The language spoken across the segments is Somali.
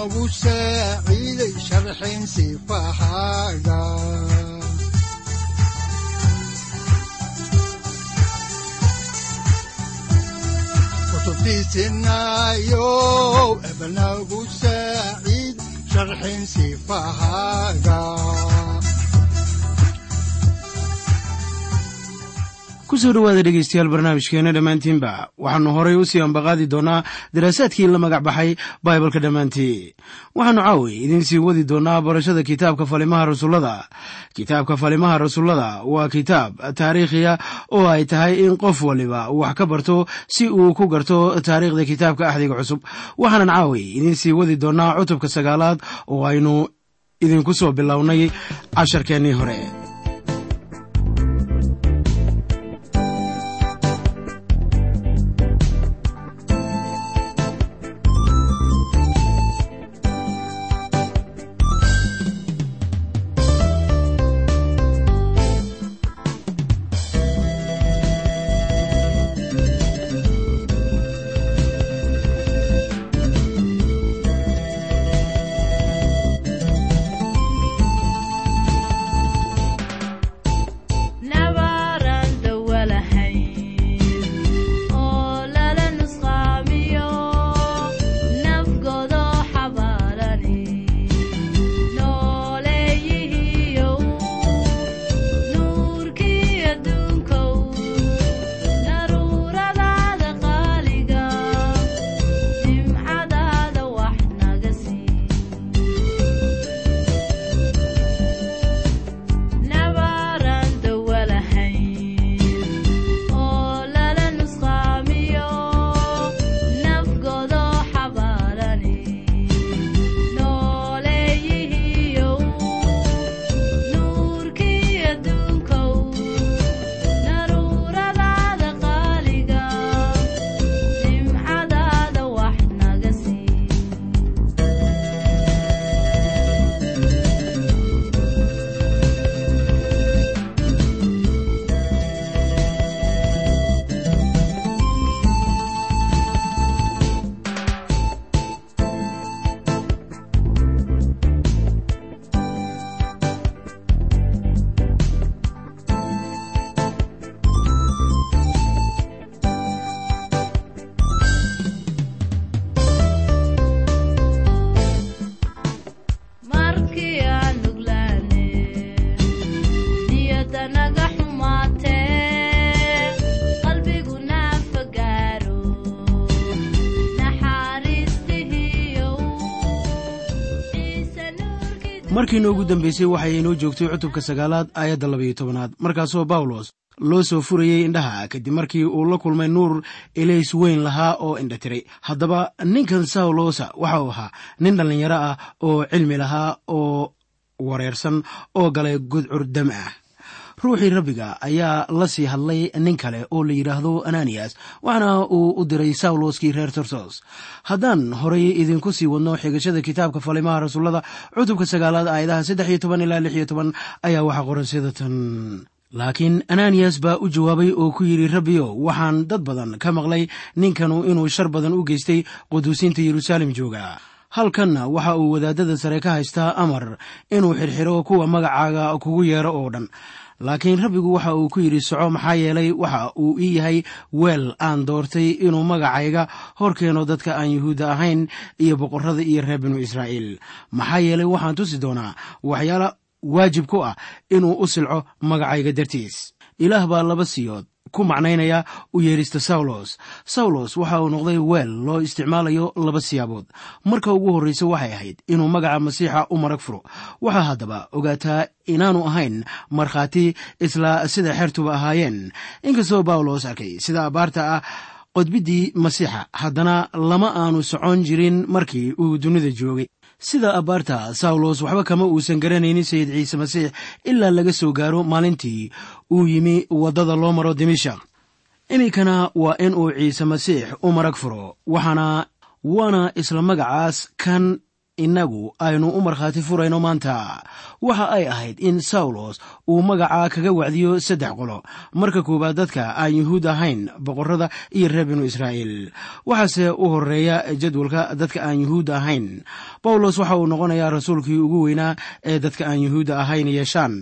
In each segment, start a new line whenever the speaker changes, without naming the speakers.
wuxunogu saaciiday sharxin sifahaaga kutubtiisinayow ebnagu saaciid sharxin sifahaaga
ku soo dhowaada dhegeystayaal barnaamijkeena dhammaantiinba. Waxaannu horay u sii ambaqaadi doonnaa daraasaadkii la magac baxay baibalka dhammaantii. Waxaannu caawi idiin sii wadi doonnaa barashada kitaabka falimaha rasuullada. Kitaabka falimaha rasuullada waa kitaab taariikhiya oo ay tahay in qof waliba wax ka barto si uu ku garto taariikhda kitaabka axdiga cusub. Waxaanan caawi idiin sii wadi doonnaa cutubka sagaalaad oo aynu idinku soo bilownay casharkeennii hore markiina ugu dambeysay waxay inoo joogtay cutubka sagaalaad aayadda labayo tobanaad. Markaasoo bawlos loo soo furayey indhaha kadib markii uu la kulmay nuur ilays weyn lahaa oo indha tiray. Haddaba ninkan sawlosa waxa uu ahaa nin dhallinyaro ah oo cilmi lahaa oo wareersan oo galay gudcur dam ah ruuxii rabbiga ayaa la sii hadlay nin kale oo la yidhaahdo ananiyas waxaana uu u diray sawloskii reer torsos haddaan horay idinku sii wadno xigashada kitaabka falimaha rasuullada cutubka sagaalaad aayadaha saddex iyo toban ilaa lix iyo toban ayaa waxaa qoran sida laakiin ananiyas baa u jawaabay oo ku yidhi rabbiyo waxaan dad badan ka maqlay ninkanu inuu shar badan u geystay quduusiinta yeruusaalem jooga. Halkanna waxa uu wadaadada sare ka haystaa amar inuu xirxiro kuwa magacaaga kugu yeero oo dhan laakiin rabbigu waxa uu ku yidhi soco maxaa yeelay waxa uu ii yahay weel aan doortay inuu magacayga hor keeno dadka aan yuhuudda ahayn iyo boqorrada iyo reer binu israa'iil. Maxaa yeelay waxaan tusi doonaa waxyaala waajib ku ah inuu u silco magacayga dartiis. Ilaah baa laba siyood ku macnaynaya u yeedhista sawlos sawlos waxa uu noqday weel loo isticmaalayo laba siyaabood. Marka ugu horraysa waxay ahayd inuu magaca masiixa u marag furo. Waxaa haddaba ogaataa inaanu ahayn markhaati isla sida xeertuba ahaayeen. Inkastoo bawlos arkay sida abaarta ah qodbiddii masiixa haddana lama aanu socon jirin markii uu dunida joogay sida abaarta sawlos waxba kama uusan garanaynin sayid ciise masiix ilaa laga soo gaaro maalintii uu yimi waddada loo maro dimishak iminkana waa in uu ciise masiix u marag furo waxaana waana isla magacaas kan innagu aynu u markhaati furayno maanta. Waxa ay ahayd in sawlos uu magaca kaga wacdiyo saddex qolo. Marka koowaad dadka aan yuhuud ahayn boqorrada iyo reer binu israa'iil. Waxaase u horreeya jadwalka dadka aan yuhuud ahayn bawlos waxa uu noqonayaa rasuulkii ugu weynaa ee dadka aan yuhuudda ahayn yeeshaan.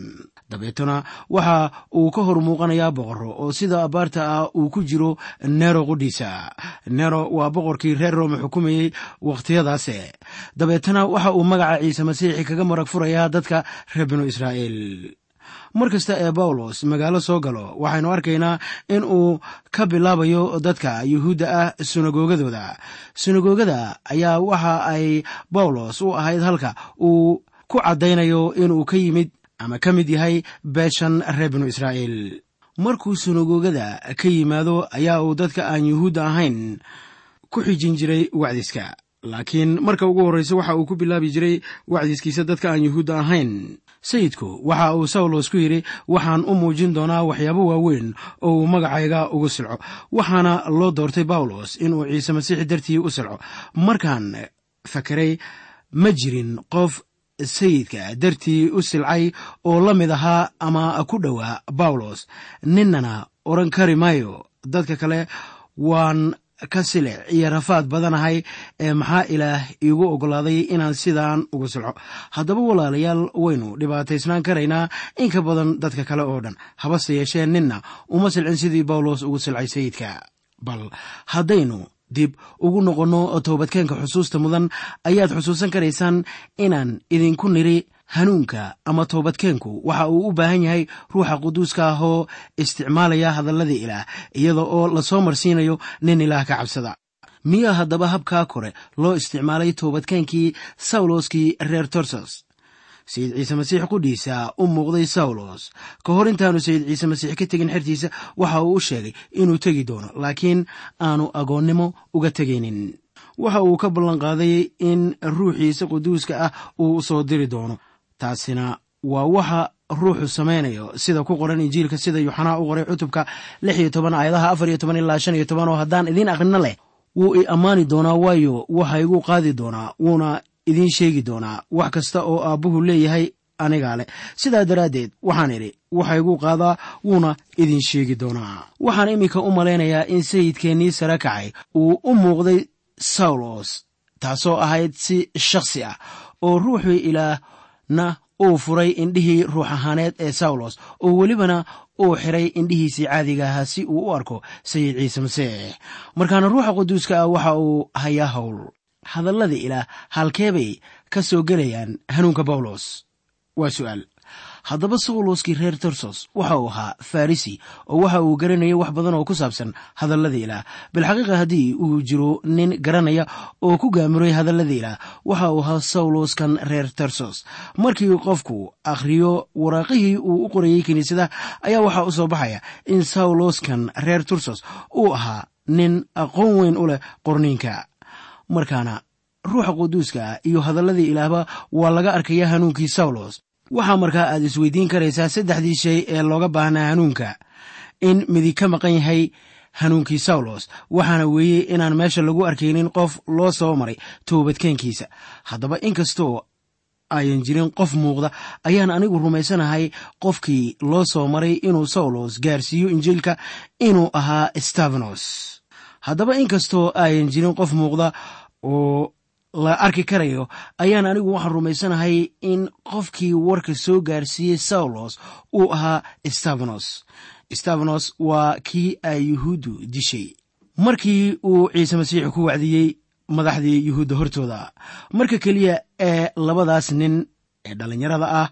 Dabeetana waxa uu ka hor muuqanayaa boqorro oo sida abaarta ah uu ku jiro nero qudhiisa nero waa boqorkii reer roome xukumayey wakhtiyadaase dabeetana waxa uu magaca ciise masiixi kaga marag furayaa dadka reer binu israa'iil mar kasta ee bawlos magaalo soo galo waxaynu arkaynaa in uu ka bilaabayo dadka yuhuudda ah sunagogadooda. Sunagoogada ayaa waxa ay bawlos u ahayd halka uu ku caddaynayo inuu ka yimid ama ka mid yahay beeshan reer binu israa'iil. Markuu sunagoogada ka yimaado ayaa uu dadka aan yuhuudda ahayn ku xijin jiray wacdiska laakiin marka ugu horraysa waxa uu ku bilaabi jiray wacdiskiisa dadka aan yuhuudda ahayn. Sayidku waxa uu sawlos ku yidhi waxaan u muujin doonaa waxyaabo waaweyn oo uu magacayga ugu silco waxaana loo doortay bawlos inuu ciise masiix dartii u silco. Markaan fakeray ma jirin qof sayidka dartii u silcay oo la mid ahaa ama ku dhowaa bawlos. Ninnana odhan kari maayo dadka kale waan ka silic iyo rafaad badanahay ee maxaa ilaah iigu oggolaaday inaan sidaan ugu silco haddaba walaalayaal waynu dhibaataysnaan karaynaa in ka badan dadka kale oo dhan. Habase yeeshee ninna uma silcin sidii bawlos ugu silcay sayidka. Bal haddaynu dib ugu noqonno toobadkeenka xusuusta mudan ayaad xusuusan karaysaan inaan idinku niri hanuunka ama toobadkeenku waxa uu u baahan yahay ruuxa quduuska ah oo isticmaalaya hadalladii ilaah iyada oo la soo marsiinayo nin ilaah ka cabsada. Miyaa haddaba habkaa kore loo isticmaalay toobadkeenkii sawloskii reer torsos sayid ciise masiix qudhiisa u muuqday sawlos ka hor intaanu sayid ciise masiix ka tegin xertiisa waxa uu u sheegay inuu tegi doono laakiin aanu agoonnimo uga tegaynin. Waxa uu ka ballanqaaday in ruuxiisa quduuska ah uu soo diri doono taasina waa waxa ruuxu samaynayo sida ku qoran injiilka sida yuxanaa u qoray cutubka lix iyo toban aayadaha afar iyo toban ilaa shan iyo toban oo haddaan idiin aqrino leh wuu i ammaani doonaa waayo waxa igu qaadi doonaa wuuna idiin sheegi doonaa wax kasta oo aabbuhu leeyahay anigaa leh. Sidaa daraaddeed waxaan idhi waxa igu qaadaa wuuna idin sheegi doonaa. Waxaan iminka u malaynayaa in sayidkeennii sare kacay uu u muuqday sawlos taasoo ahayd si shakhsi ah oo ruuxii ilaahna uu furay indhihii ruux ahaaneed ee sawlos oo welibana uu xiray indhihiisii caadiga ahaa si uu u arko sayid ciise masiix markaana ruuxa quduuska ah waxa uu hayaa howl hadalladii ilaah halkeebay ka soo gelayaan hanuunka bawlos. Waa su'aal haddaba sawloskii reer tarsos waxa uu ahaa farrisi oo waxa uu garanayay wax badan oo ku saabsan hadalladii ilaah. Bilxaqiiqa haddii uu jiro nin garanaya oo ku gaamuray hadalladii ilaah waxa uu ahaa sawloskan reer tarsos. Markii qofku akhriyo waraaqihii uu u qorayey kiniisada ayaa waxaa u soo baxaya in sawloskan reer tarsos uu ahaa nin aqoon weyn u leh qorniinka. Markaana ruuxa quduuska iyo hadalladii ilaahba waa laga arkaya hanuunkii sawlos waxaa markaa aad isweydiin karaysaa saddexdii shay ee looga baahnaa hanuunka. In midi ka maqan yahay hanuunkii sawlos waxaana weeye inaan meesha lagu arkaynin qof loo soo maray toobadkeenkiisa haddaba inkastoo ayan jirin qof muuqda ayaan anigu rumaysanahay qofkii loo soo maray inuu sawlos gaarsiiyo injiilka inuu ahaa stefanos haddaba inkastoo ayan jirin qof muuqda oo la arki karayo ayaan anigu waxaan rumaysanahay in qofkii warka soo gaarsiiyey saulos uu ahaa stefanos stefanos waa kii ay yuhuuddu dishay. Markii uu ciise masiix ku wacdiyey madaxdii yuhuudda hortooda marka keliya ee labadaas nin ee dhallinyarada ah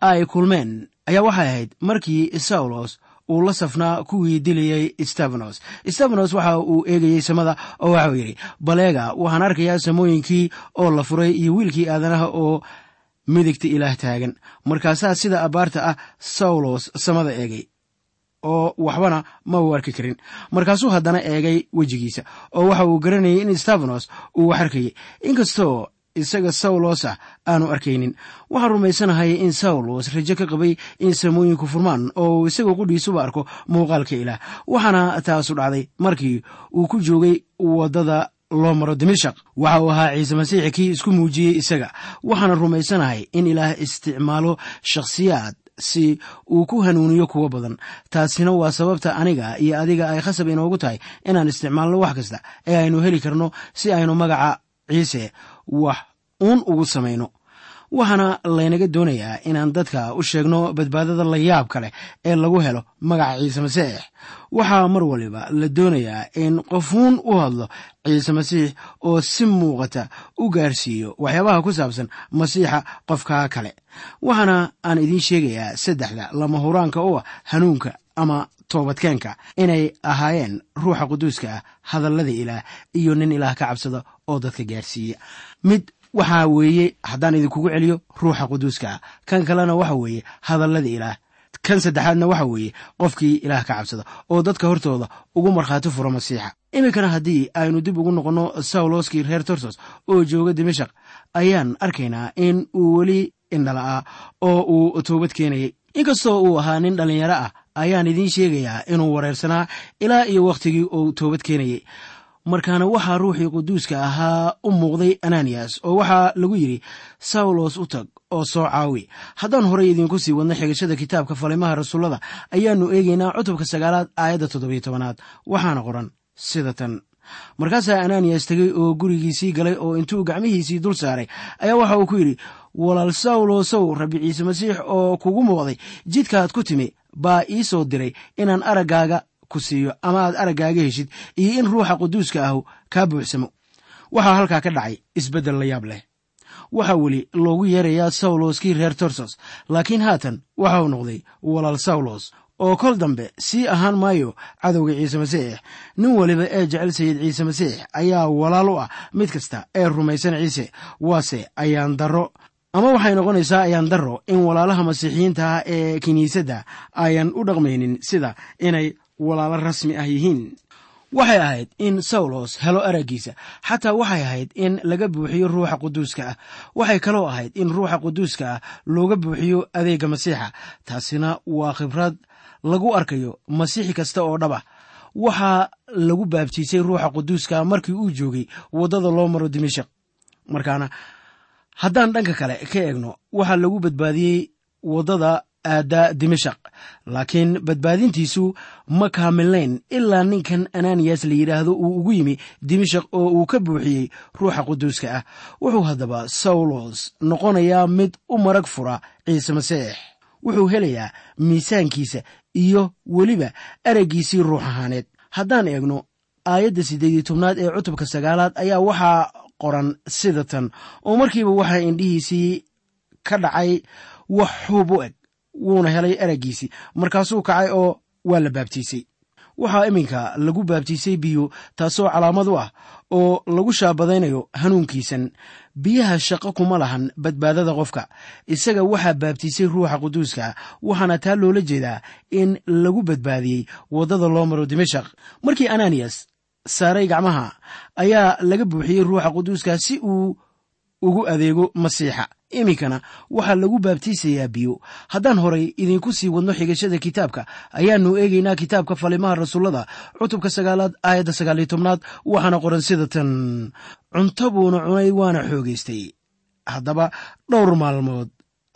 ay kulmeen ayaa waxay ahayd markii saulos uu la safnaa kuwii dilayey stefanos stefanos waxa uu eegayey samada oo waxau yidhi baleega waxaan arkayaa samooyinkii oo la furay iyo wiilkii aadanaha oo midigta ilaah taagan. Markaasaa sida abbaarta ah saulos samada eegay oo waxbana ma uu arki karin. Markaasuu haddana eegay wejigiisa oo waxa uu garanayay in stefanos uu wax arkayay. Inkastoo isaga sawlos ah aanu arkaynin. Waxaan rumaysanahay in sawlos rajo ka qabay in samooyinku furmaan oo uu isagoo qudhiisuba arko muuqaalka ilaah. Waxaana taasu dhacday markii uu ku joogay waddada loo maro dimashaq waxa uu ahaa ciise masiixi kii isku muujiyey isaga. Waxaana rumaysanahay in ilaah isticmaalo shakhsiyaad si uu ku hanuuniyo kuwo badan. Taasina waa sababta aniga iyo adiga ay khasab inoogu tahay inaan isticmaalno wax kasta ee aynu heli karno si aynu magaca ciise wax uun ugu samayno. Waxaana laynaga doonayaa inaan dadka u sheegno badbaadada layaabka leh ee lagu helo magaca ciise masiix. Waxaa mar waliba la doonayaa in qofuun u hadlo ciise masiix oo si muuqata u gaarsiiyo waxyaabaha ku saabsan masiixa qofka kale. Waxaana aan idiin sheegayaa saddexda lama huraanka u ah hanuunka ama toobadkeenka inay ahaayeen ruuxa quduuska ah hadallada ilaah iyo nin ilaah ka cabsada oo dadka gaarsiiya. Mid waxaa weeye haddaan idinkugu celiyo ruuxa quduuska ah kan kalena waxa weeye hadallada ilaah. Kan saddexaadna waxa weeye qofkii ilaah ka cabsada oo dadka hortooda ugu markhaati furo masiixa. Iminkana haddii aynu dib ugu noqonno sawloskii reer torsos oo jooga dimashaq ayaan arkaynaa in uu weli indhala'aa oo uu toobad keenayay. Inkastoo uu ahaa nin dhallinyaro ah ayaan idiin sheegayaa inuu wareersanaa ilaa iyo wakhtigii uu toobad keenayey markaana waxaa ruuxii quduuska ahaa u muuqday ananiyas oo waxaa lagu yidhi sawlos u tag oo soo caawi. Haddaan horey idiinku sii wadno xigashada kitaabka falimaha rasuullada ayaannu eegaynaa cutubka sagaalaad aayadda toddobiyo tobanaad. Waxaana qoran sida tan. Markaasaa ananiyas tegey oo gurigiisii galay oo intuu gacmihiisii dul saaray ayaa waxa uu ku yidhi walaal sawlosow rabbi ciise masiix oo kugu muuqday jidkaad ku timi baa ii soo diray inaan araggaaga ku siiyo ama aad araggaaga heshid iyo in ruuxa quduuska ahu kaa buuxsamo. Waxaa halkaa ka dhacay isbeddel la yaab leh. Waxaa weli loogu yeerayaa sawloskii reer torsos laakiin haatan waxa uu noqday walaal sawlos oo kol dambe sii ahaan maayo cadowga ciise masiix. Nin weliba ee jecel sayid ciise masiix ayaa walaal u ah mid kasta ee rumaysan ciise waase ayaan darro ama waxay noqonaysaa ayaan darro in walaalaha masiixiyiinta ah ee kiniisadda ayan u dhaqmaynin sida inay walaalo rasmi ah yihiin. Waxay ahayd in sawlos helo araggiisa xataa waxay ahayd in laga buuxiyo ruuxa quduuska ah. Waxay kaloo ahayd in ruuxa quduuska ah looga buuxiyo adeegga masiixa taasina waa khibrad lagu arkayo masiixi kasta oo dhaba. Waxaa lagu baabtiisay ruuxa quduuska markii uu joogay waddada loo maro dimashaq markaana haddaan dhanka kale ka eegno waxaa lagu badbaadiyey waddada aadda dimashaq laakiin badbaadintiisu ma kaamilayn ilaa ninkan ananiyas la yidhaahdo uu ugu yimi dimashaq oo uu ka buuxiyey ruuxa quduuska ah. Wuxuu haddaba sawlos noqonayaa mid u marag fura ciise masiix wuxuu helayaa miisaankiisa iyo weliba araggiisii ruux ahaaneed. Haddaan eegno aayadda siddeediyo tobnaad ee cutubka sagaalaad ayaa waxaa qoran sida tan oo markiiba waxaa indhihiisii ka dhacay wax u eg wuuna helay araggiisii markaasuu kacay oo waa la baabtiisay. Waxaa iminka lagu baabtiisay biyo taasoo calaamad u ah oo lagu shaabadaynayo hanuunkiisan. Biyaha shaqo kuma lahan badbaadada qofka. Isaga waxaa baabtiisay ruuxa quduuska waxaana taa loola jeedaa in lagu badbaadiyey waddada loo maro dimashaq markii ananiyas saaray gacmaha ayaa laga buuxiyey ruuxa quduuska si uu ugu adeego masiixa. Iminkana waxaa lagu baabtiisayaa biyo. Haddaan horay idinku sii wadno xigashada kitaabka ayaannu eegaynaa kitaabka falimaha rasuullada cutubka sagaalaad aayadda sagaaliyo tobnaad waxaana qoran sida tan cunto buuna cunay waana xoogaystay haddaba dhowr maalmood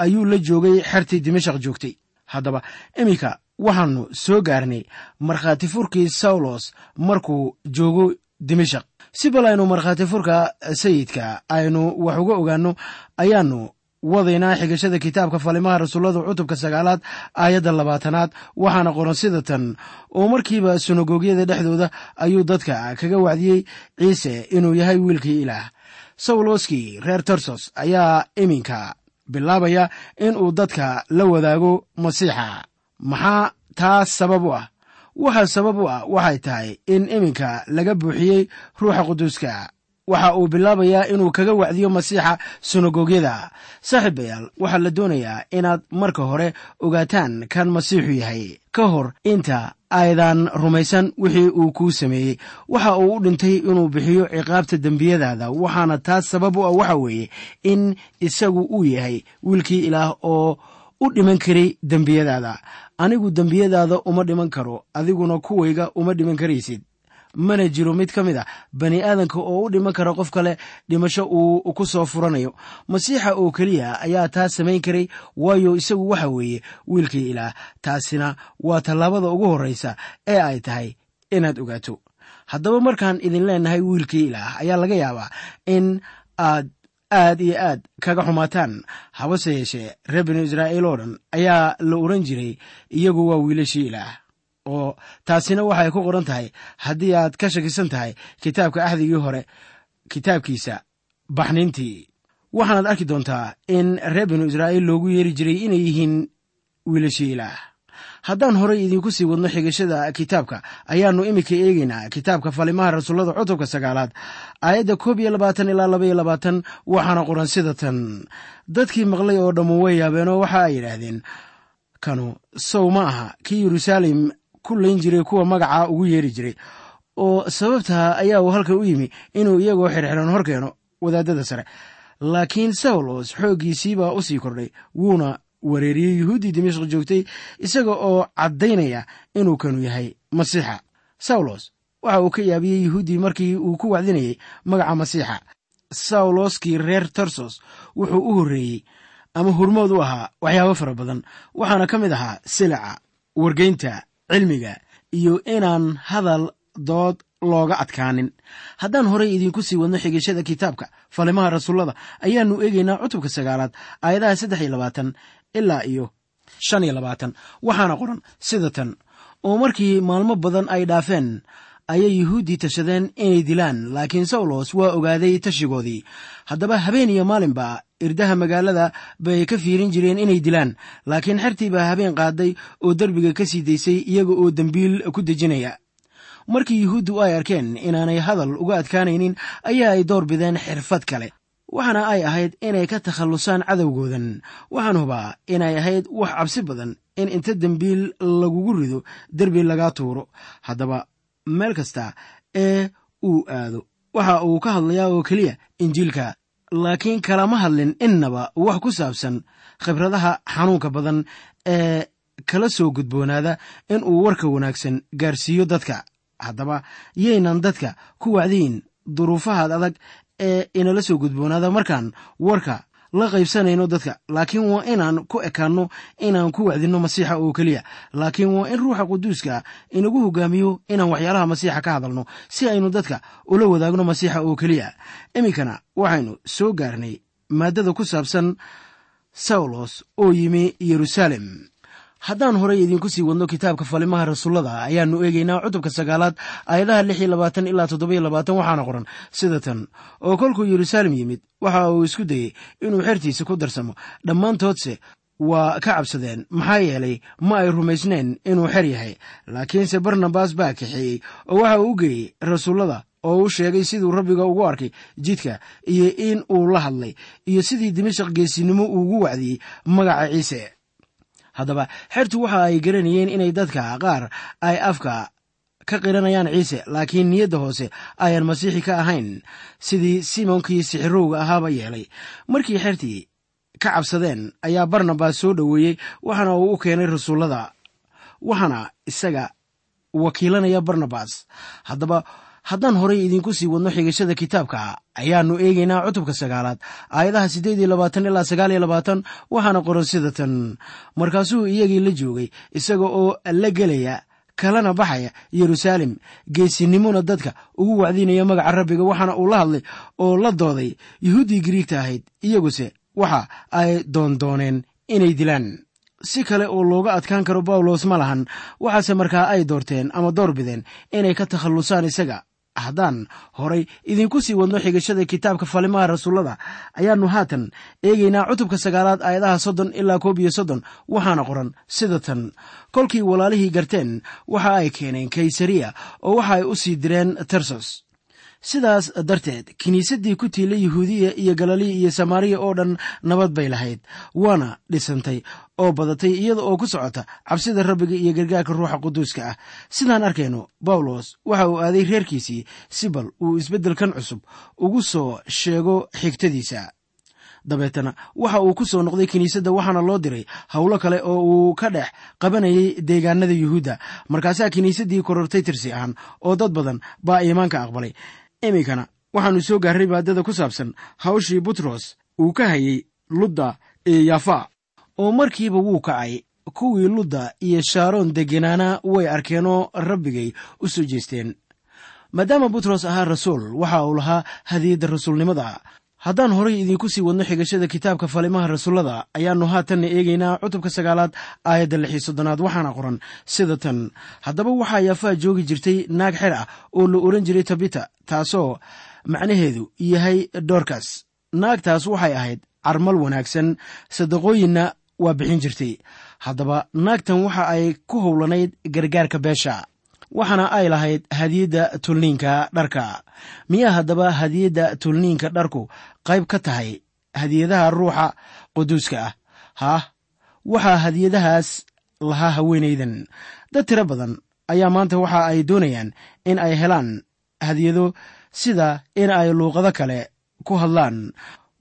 ayuu la joogay xertii dimashaq joogtay. Haddaba iminka waxaannu soo gaarnay markhaati furkii sawlos markuu joogo dimashaq si bal aynu markhaati furka sayidka aynu wax uga ogaanno ayaannu wadaynaa xigashada kitaabka falimaha rasuullada cutubka sagaalaad aayadda labaatanaad waxaana qoran sida tan oo markiiba sunagogyada dhexdooda ayuu dadka kaga wacdiyey ciise inuu yahay wiilkii ilaah. Sawloskii reer tarsos ayaa iminka bilaabaya inuu dadka la wadaago masiixa maxaa taas sabab u ah? Waxa sabab u ah waxay tahay in iminka laga buuxiyey ruuxa quduuska. Waxa uu bilaabayaa inuu kaga wacdiyo masiixa sunagogyada. Saaxiibayaal waxaa la doonayaa inaad marka hore ogaataan kan masiixu yahay. Ka hor inta aydan rumaysan wixii uu kuu sameeyey. Waxa uu u dhintay inuu bixiyo ciqaabta dembiyadaada waxaana taas sabab u ah waxa weeye in isagu uu yahay wiilkii ilaah oo u dhiman karay dembiyadaada anigu dembiyadaada uma dhiman karo adiguna kuwayga uma dhiman karaysid. Mana jiro mid ka mid a bani aadanka oo u dhiman kara qof kale dhimasho uu ku soo furanayo. Masiixa oo keliya ayaa taas samayn karay waayo isagu waxa weeye wiilkii ilaah taasina waa tallaabada ugu horraysa ee ay tahay inaad ogaato. Haddaba markaan idin leenahay wiilkii ilaah ayaa laga yaabaa in aad aad iyo aad kaga xumaataan. Habase yeeshee reer binu israa'iil oo dhan ayaa la oran jiray iyagu waa wiilashii ilaah oo taasina waxay ku qoran tahay haddii aad ka shakisan tahay kitaabka axdigii hore kitaabkiisa baxniintii. Waxaanaad arki doontaa in reer binu israa'iil loogu yeeri jiray inay yihiin wiilashii ilaah haddaan horey idinku sii wadno xigashada kitaabka ayaannu iminka eegaynaa kitaabka falimaha rasuullada cutubka sagaalaad aayadda koob iyo labaatan ilaa laba labaatan waxaana qoran sida tan. Dadkii maqlay oo dhammu way yaabeenoo waxa ay yidhaahdeen kanu sow ma aha kii yeruusaalem ku layn jiray kuwa magacaa ugu yeeri jiray oo sababtaa ayaa uu halka u yimi inuu iyagoo xirxiran hor keeno wadaadada sare. Laakiin sawlos xooggiisiibaa u sii kordhay wuuna wareeriyey yuhuuddii dimashq joogtay isaga oo caddaynaya inuu kanu yahay masiixa. Sawlos waxa uu ka yaabiyey yuhuuddii markii uu ku wacdinayey magaca masiixa. Sawloskii reer tarsos wuxuu u horreeyey ama hurmood u ahaa waxyaabo fara badan waxaana ka mid ahaa silaca wargeynta cilmiga iyo inaan hadal dood looga adkaanin. Haddaan horey idinku sii wadno xigashada kitaabka falimaha rasuullada ayaannu eegaynaa cutubka sagaalaad aayadaha saddex iyo labaatan ilaa iyo shan iyo labaatan. Waxaana qoran sida tan oo markii maalmo badan ay dhaafeen ayay yuhuuddii tashadeen inay dilaan laakiin sawlos waa ogaaday tashigoodii. Haddaba habeen iyo maalinba irdaha magaalada bay ka fiirin jireen inay dilaan laakiin xertii baa habeen qaaday oo derbiga ka sii daysay iyaga oo dembiil ku dejinaya. Markii yuhuuddu ay arkeen inaanay hadal uga adkaanaynin ayaa ay door bideen xirfad kale waxaana ay ahayd inay ka takhallusaan cadowgoodan. Waxaan hubaa inay ahayd wax cabsi badan in inta dembiil lagugu rido derbi lagaa tuuro. Haddaba meel kasta ee uu aado waxa uu ka hadlayaa oo keliya injiilka. Laakiin kalama hadlin innaba wax ku saabsan khibradaha xanuunka badan ee kala soo gudboonaada in uu warka wanaagsan gaarsiiyo dadka. Haddaba yaynan dadka ku wacdiyin duruufahaad adag ee inala soo gudboonaada markaan warka la qaybsanayno dadka. Laakiin waa inaan ku ekaanno inaan ku wacdinno masiixa oo keliya laakiin waa in ruuxa quduuska inagu hogaamiyo inaan waxyaalaha masiixa ka hadalno si aynu dadka ula wadaagno masiixa oo keliya iminkana waxaynu soo gaarnay maaddada ku saabsan sawlos oo yimi yeruusaalem haddaan horey idinku sii wadno kitaabka falimaha rasuullada ayaannu eegaynaa cutubka sagaalaad aayadaha lix iyo labaatan ilaa toddoba iyo labaatan waxaana qoran sida tan. Oo kolkuu yeruusaalem yimid waxa uu isku dayey inuu xertiisa ku darsamo. Dhammaantoodse waa ka cabsadeen maxaa yeelay ma ay rumaysneen inuu xer yahay. Laakiinse barnabas baa kaxeeyey oo waxa uu u geeyey rasuullada oo u sheegay siduu rabbiga ugu arkay jidka iyo in uu la hadlay iyo sidii dimashaq geesinimo uugu wacdiyey magaca ciise haddaba xertu waxa ay garanayeen inay dadka qaar ay afka ka qiranayaan ciise laakiin niyadda hoose ayaan masiixi ka ahayn. Sidii simonkii sixirowga ahaaba yeelay. Markii xertii ka cabsadeen ayaa barnabas soo dhoweeyey waxaana uu u keenay rasuullada waxaana isaga wakiilanaya barnabas haddaba haddaan horey idinku sii wadno xigashada kitaabka ayaannu eegaynaa cutubka sagaalaad aayadaha siddeed iyo labaatan ilaa sagaal iyo labaatan waxaana qoran sida tan. Markaasuu iyagii la joogay isaga oo la gelaya kalena baxaya yeruusaalem geesinimona dadka ugu wacdinaya magaca rabbiga waxaana uu la hadlay oo la dooday yuhuuddii giriigta ahayd iyaguse waxa ay doondooneen inay dilaan. Si kale oo looga adkaan karo bawlos ma lahan waxaase markaa ay doorteen ama door bideen inay ka takhallusaan isaga haddaan horay idinku sii wadno xigashada kitaabka falimaha rasuullada ayaannu haatan eegaynaa cutubka sagaalaad aayadaha soddon ilaa koob iyo soddon waxaana qoran sida tan. Kolkii walaalihii garteen waxa ay keeneen kaysariya oo waxa ay u sii direen tarsos sidaas darteed kiniisaddii ku tiila yuhuudiya iyo galaliya iyo samaariya oo dhan nabad bay lahayd waana dhisantay oo badatay iyada oo ku socota cabsida rabbiga iyo gargaarka ruuxa quduuska ah. Sidaan arkayno bawlos waxa uu aaday reerkiisii si bal uu isbeddelkan cusub ugu soo sheego xigtadiisa. Dabeetana waxa uu ku soo noqday kiniisadda waxaana loo diray howlo kale oo uu ka dhex qabanayay deegaanada yuhuudda. Markaasaa kiniisaddii korortay tirsi ahaan oo dad badan baa iimaanka aqbalay. Iminkana waxaannu soo gaarray maadada ku saabsan hawshii butros uu ka hayay ludda iyo yafa oo markiiba wuu kacay. Kuwii ludda iyo shaaroon degenaana way arkeenoo rabbigay u soo jeesteen. Maadaama butros ahaa rasuul waxa uu lahaa hadiyadda rasuulnimada. Haddaan horay idiinku sii wadno xigashada kitaabka falimaha rasuullada ayaannu haatanna eegaynaa cutubka sagaalaad aayadda lix iyo soddonaad waxaana qoran sida tan. Haddaba waxaa yaafaa joogi jirtay naag xer ah oo la ohan jiray tabita taasoo macnaheedu yahay doorkas naagtaas waxay ahayd carmal wanaagsan sadaqooyinna waa bixin jirtay. Haddaba naagtan waxa ay ku howlanayd gargaarka beesha waxaana ay lahayd hadiyadda tulniinka dharka. Miyaa haddaba hadiyadda tulniinka dharku qayb ka tahay hadiyadaha ruuxa quduuska ah? Haah waxaa hadiyadahaas lahaa haweenaydan dad tiro badan ayaa maanta waxa ay doonayaan in ay helaan hadiyado sida in ay luuqado kale ku hadlaan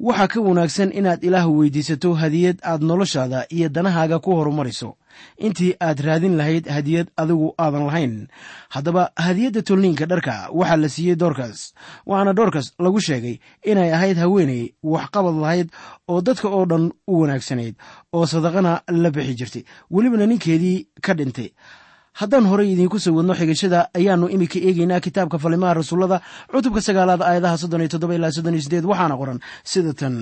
waxaa ka wanaagsan inaad ilaah weydiisato hadiyad aad noloshaada iyo danahaaga ku horumariso. Intii aad raadin lahayd hadiyad adigu aadan lahayn. Haddaba hadiyadda tolniinka dharka waxaa la siiyey doorkas waxaana doorkas lagu sheegay inay ahayd haweeney waxqabad lahayd oo dadka oo dhan u wanaagsanayd oo sadaqana la bixi jirtay. Welibana ninkeedii ka dhintay haddaan horay idiinku soo wadno xigashada ayaannu iminka eegaynaa kitaabka falimaha rasuullada cutubka sagaalaad aayadaha soddon iyo toddoba ilaa soddon iyo sideed waxaana qoran sida tan.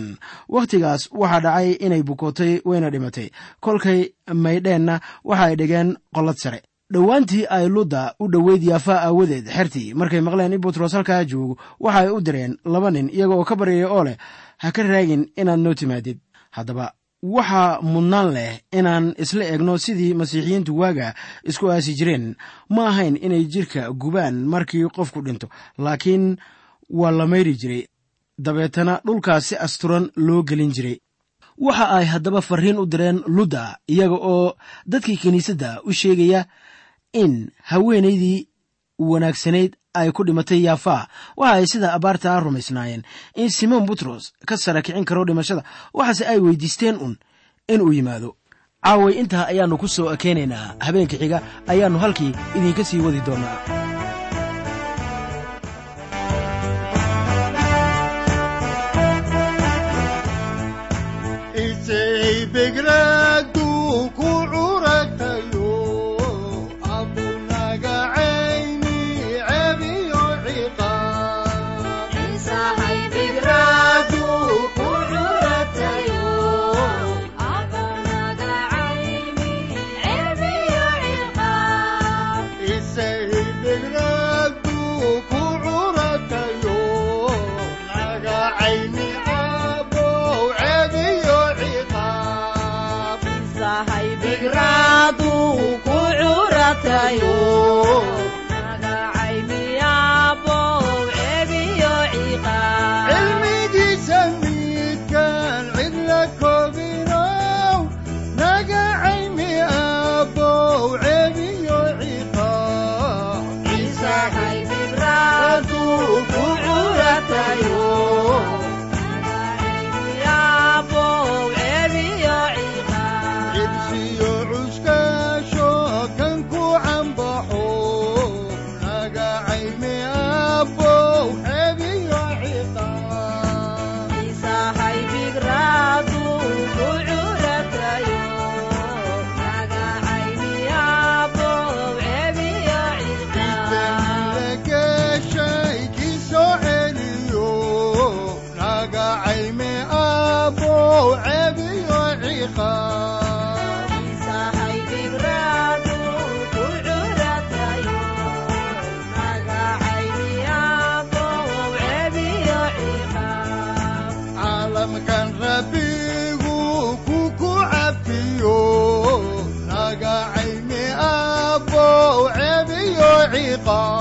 Wakhtigaas waxaa dhacay inay bukootay wayna dhimatay. Kolkay maydheenna waxa ay dhigeen qollad sare. Dhowaantii ay ludda u dhoweyd yaafaa aawadeed xertii markay maqleen in butros halkaa joogo waxa ay u direen laba nin iyaga oo ka baryaya oo leh ha ka raagin inaad noo timaadid. Haddaba waxaa mudnaan leh inaan isla egno sidii masiixiyiintu waaga isku aasi jireen. Ma ahayn inay jidhka gubaan markii qofku dhinto laakiin waa la mayri jiray. Dabeetana dhulkaas si asturan loo gelin jiray. Waxa ay haddaba farriin u direen ludda iyaga oo dadkii kiniisadda u sheegaya in haweenaydii wanaagsanayd ay ku dhimatay yaafaa waxa ay sida abaartaa rumaysnaayeen. In simon butros ka sara kicin karo dhimashada waxaase ay weydiisteen un inuu yimaado. Caaway intaa ayaannu ku soo ekeynaynaa habeenka xiga ayaannu halkii idinka sii wadi doonaa.
Cibsiyo cuskasho fall.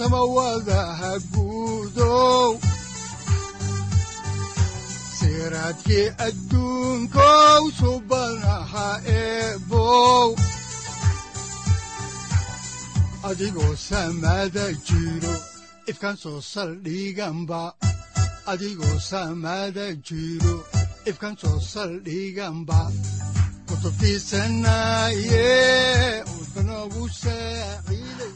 Samawadaha guudow siraadkii adduunkow subanaha eebow adigoo samada jiro ifkaan soo saldhiganba adigoo samada jiro ifkaan soo saldhiganba kutubtiisanaye udbanogu saaciiday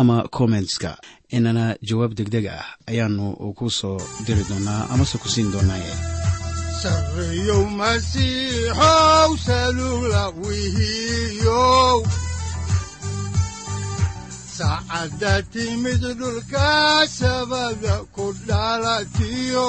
ama kommentska inana jawaab degdeg ah ayaanu ku soo diri doonaa amase ku siin doonaaye
saacadda timid dhulka sabada ku dhalatiyo